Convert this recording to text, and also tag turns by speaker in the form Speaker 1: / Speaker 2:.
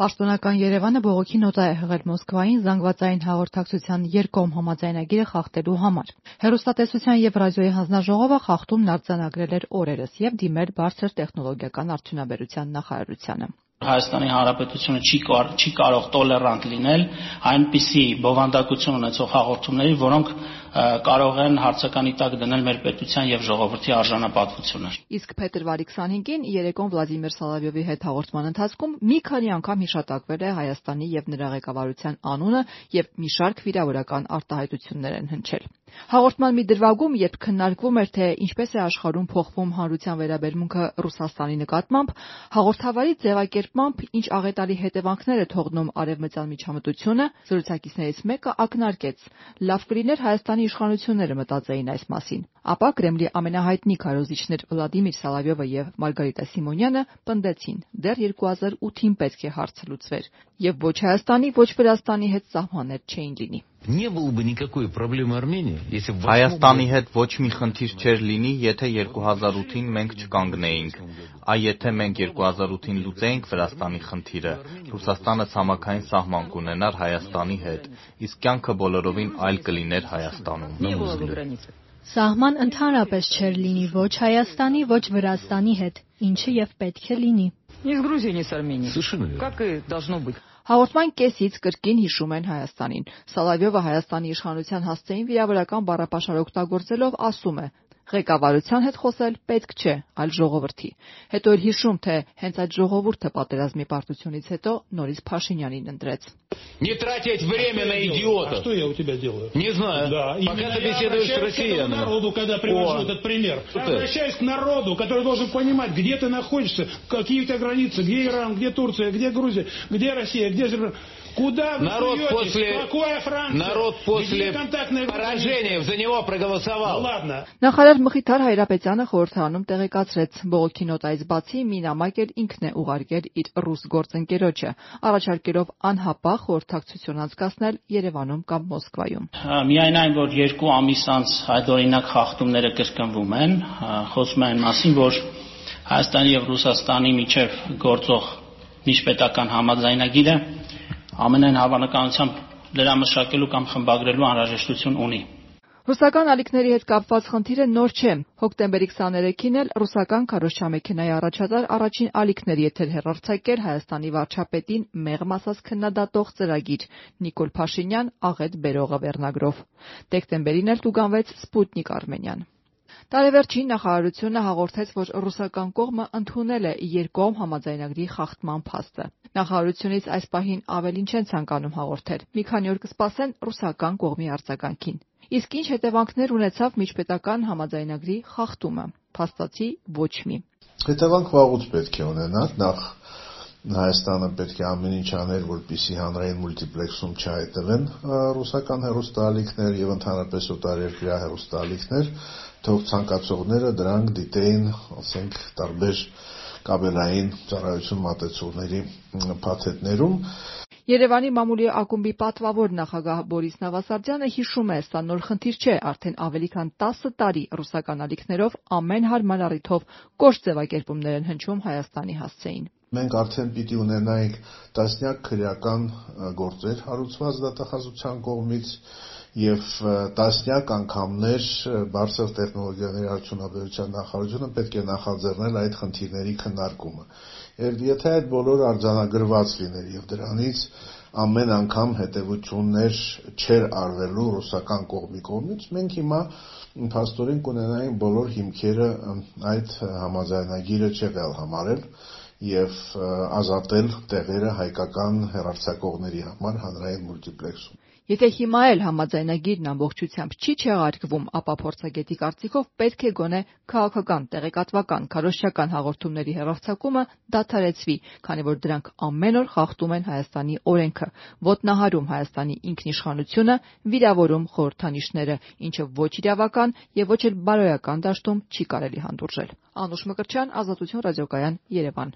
Speaker 1: Պաշտոնական Երևանը բողոքի նոտա է հղել Մոսկվային զանգվածային հաղորդակցության երկկողմ համաձայնագիրը խախտելու համար։ Հեռուստատեսության եւ ռադիոյի հանձնաժողովը խախտումն արձանագրել էր օրերս եւ դիմել բարձր տեխնոլոգիական արդյունաբերության նախարարությանը։
Speaker 2: Հայաստանի Հանրապետությունը չի կար, չի կարող տոլերանտ լինել այնպիսի բովանդակություն ունեցող հաղորդումների, որոնք կարող են հարցականի տակ դնել մեր պետության եւ ժողովրդի արժանապատվությունը։
Speaker 1: Իսկ փետրվարի 25-ին երեկոն Վլադիմիր Սալավյովի հետ հաղորդման ընթացքում մի քանի անգամ հիշատակվել է Հայաստանի եւ նրա ղեկավարության անունը եւ մի շարք վիրավորական արտահայտություններ են հնչել։ Հաղորդման մի դրվագում, երբ քննարկվում էր, թե ինչպես է աշխարհում փոխվում հանրության վերաբերմունքը Ռուսաստանի նկատմամբ, հաղորդավարի ձևակերպմամբ ինչ աղետալի հետևանքներ է թողնում արևմտյան միջամտությունը, զրուցակիցներից մեկը ակնարկեց. լավ կլիներ Հայաստանի իշխանությունները մտածեին այս մասին։ Ապա Կրեմլի ամենահայտնի քարոզիչներ Վլադիմիր Սալավյովը եւ Մարգարիտա Սիմոնյանը պնդեցին. դեռ 2008-ին պետք է հարցը լուծվեր, եւ ոչ Հայաստանի, ոչ Վրաստանի հետ սահմաններ չէին լինի։
Speaker 3: Не было бы никакой проблемы Армении, если бы
Speaker 4: Հայաստանի հետ ոչ մի խնդիր չէր լինի, եթե 2008-ին մենք չկանգնեինք։ Այ եթե մենք 2008-ին լուծեինք Վրաստանի խնդիրը, Ռուսաստանը ցամաքային սահման կունենար Հայաստանի հետ, իսկ կյանքը բոլորովին այլ կլիներ Հայաստանում։
Speaker 5: Սահման ընդհանրապես չէր լինի ոչ Հայաստանի, ոչ Վրաստանի հետ, ինչը եւ պետք է լինի։
Speaker 6: Ни с Грузией, ни с Арменией.
Speaker 3: Совершенно верно.
Speaker 6: Как и должно быть.
Speaker 1: Հաղորդման կեսից կրկին հիշում են Հայաստանին։ Սալավյովը Հայաստանի իշխանության հասցեին վիրավորական բառապաշար օգտագործելով ասում է. Ղեկավարության հետ խոսել պետք չէ, այլ ժողովրդի։ Հետո էլ հիշում, թե հենց այդ ժողովուրդը պատերազմի պարտությունից հետո նորից Փաշինյանին ընտրեց։
Speaker 3: Не тратить время на идиотов.
Speaker 7: Что я у тебя делаю?
Speaker 3: Не знаю.
Speaker 7: Да,
Speaker 3: Пока
Speaker 7: именно
Speaker 3: ты
Speaker 7: я
Speaker 3: беседуешь с
Speaker 7: обращаюсь к этому
Speaker 3: россиянами.
Speaker 7: народу, когда привожу
Speaker 3: О.
Speaker 7: этот пример. Я
Speaker 3: Ты.
Speaker 7: обращаюсь к народу, который должен понимать, где ты находишься, какие у тебя границы, где Иран, где Турция, где Грузия, где Россия, где Азербайджан. Куда вы
Speaker 3: Народ
Speaker 7: суетесь?
Speaker 3: после,
Speaker 7: Какое Франция?
Speaker 3: народ после
Speaker 7: Где контактная группа?
Speaker 3: поражения за него
Speaker 7: Ну
Speaker 3: проголосовал.
Speaker 7: ладно.
Speaker 1: Նախարար Մխիթար Հայրապետյանը խորհրդարանում տեղեկացրեց, բողոքի նոտայից բացի մի նամակ էլ ինքն է ուղարկել իր ռուս գործընկերոջը, առաջարկելով անհապաղ խորհրդակցություն անցկացնել Երևանում կամ Մոսկվայում։
Speaker 2: Հա, Միայն այն, որ երկու ամիս անց այդ օրինակ խախտումները կրկնվում են, հա, խոսում են այն մասին, որ Հայաստանի եւ Ռուսաստանի միջև գործող միջպետական համաձայնագիրը ամենայն հավանականությամբ լրամշակելու կամ խմբագրելու անհրաժեշտություն ունի։
Speaker 1: Ռուսական ալիքների հետ կապված խնդիրը նոր չէ։ Հոկտեմբերի 23-ին էլ ռուսական քարոշչամեքենայի առաջատար առաջին ալիքների եթեր հերարցակել Հայաստանի վարչապետին մեղմ ասած քննադատող ծրագիր Նիկոլ Փաշինյան աղետ բերողը վերնագրով։ Դեկտեմբերին էլ տուգանվեց Սպուտնիկ Արմենիան։ Տարեվերջին նախարարությունը հաղորդեց, որ ռուսական կողմը ընդունել է երկկողմ համաձայնագրի խախտման փաստը։ Նախարարությունից այս պահին ավելին չեն ցանկանում հաղորդել։ Մի քանի օր կսպասեն ռուսական կողմի արձագանքին։ Իսկ ինչ հետևանքներ ունեցավ միջպետական համաձայնագրի խախտումը։ Փաստացի ոչ մի։
Speaker 8: Հետևանք վաղուց պետք է ունենար, նախ Հայաստանը պետք է ամեն ինչ աներ, որպեսզի հանրային մուլտիպլեքսում չհայտվեն ա, ռուսական հեռուստաալիքներ եւ ընդհանրապես օտարերկրյա հեռուստաալիքներ, թող ցանկացողները դրանք դիտեին, ասենք, տարբեր կաբելային ծառայություն մատեցողների փաթեթներում
Speaker 1: Երևանի մամուլի ակումբի պատվավոր նախագահ Բորիս Նավասարդյանը հիշում է, սա նոր խնդիր չէ, արդեն ավելի քան 10 տարի ռուսական ալիքներով ամեն հարմար առիթով կոշտ ձևակերպումներ են հնչում Հայաստանի հասցեին։
Speaker 8: մենք արդեն պիտի ունենայինք տասնյակ քրեական գործեր հարուցված դատախազության կողմից ա, տասնյակ անգամներ բարձր տեխնոլոգիաների արդյունաբերության նախարարությունը պետք է նախաձեռնել այդ խնդիրների քննարկումը։ Եվ եթե այդ բոլորը արձանագրված լիներ եւ դրանից ամեն անգամ հետևություններ չէր արվելու ռուսական կողմի կողմից, մենք հիմա փաստորեն կունենայինք բոլոր հիմքերը այդ համաձայնագիրը չեղյալ համարել եւ ազատել տեղերը հայկական հերարցակողների համար հանրային մուլտիպլեքսում։
Speaker 1: Եթե հիմա էլ համաձայնագիրն ամբողջությամբ չի չեղարկվում, ապա փորձագետի կարծիքով պետք է գոնե քաղաքական, տեղեկատվական, քարոզչական հաղորդումների հեռարձակումը դադարեցվի, քանի որ դրանք ամեն օր խախտում են Հայաստանի օրենքը, ոտնահարում Հայաստանի ինքնիշխանությունը, վիրավորում խորհրդանիշները, ինչը ոչ իրավական եւ ոչ էլ բարոյական դաշտում չի կարելի հանդուրժել։ Անուշ Մկրտչյան, Ազատություն ռադիոկայան, Երևան։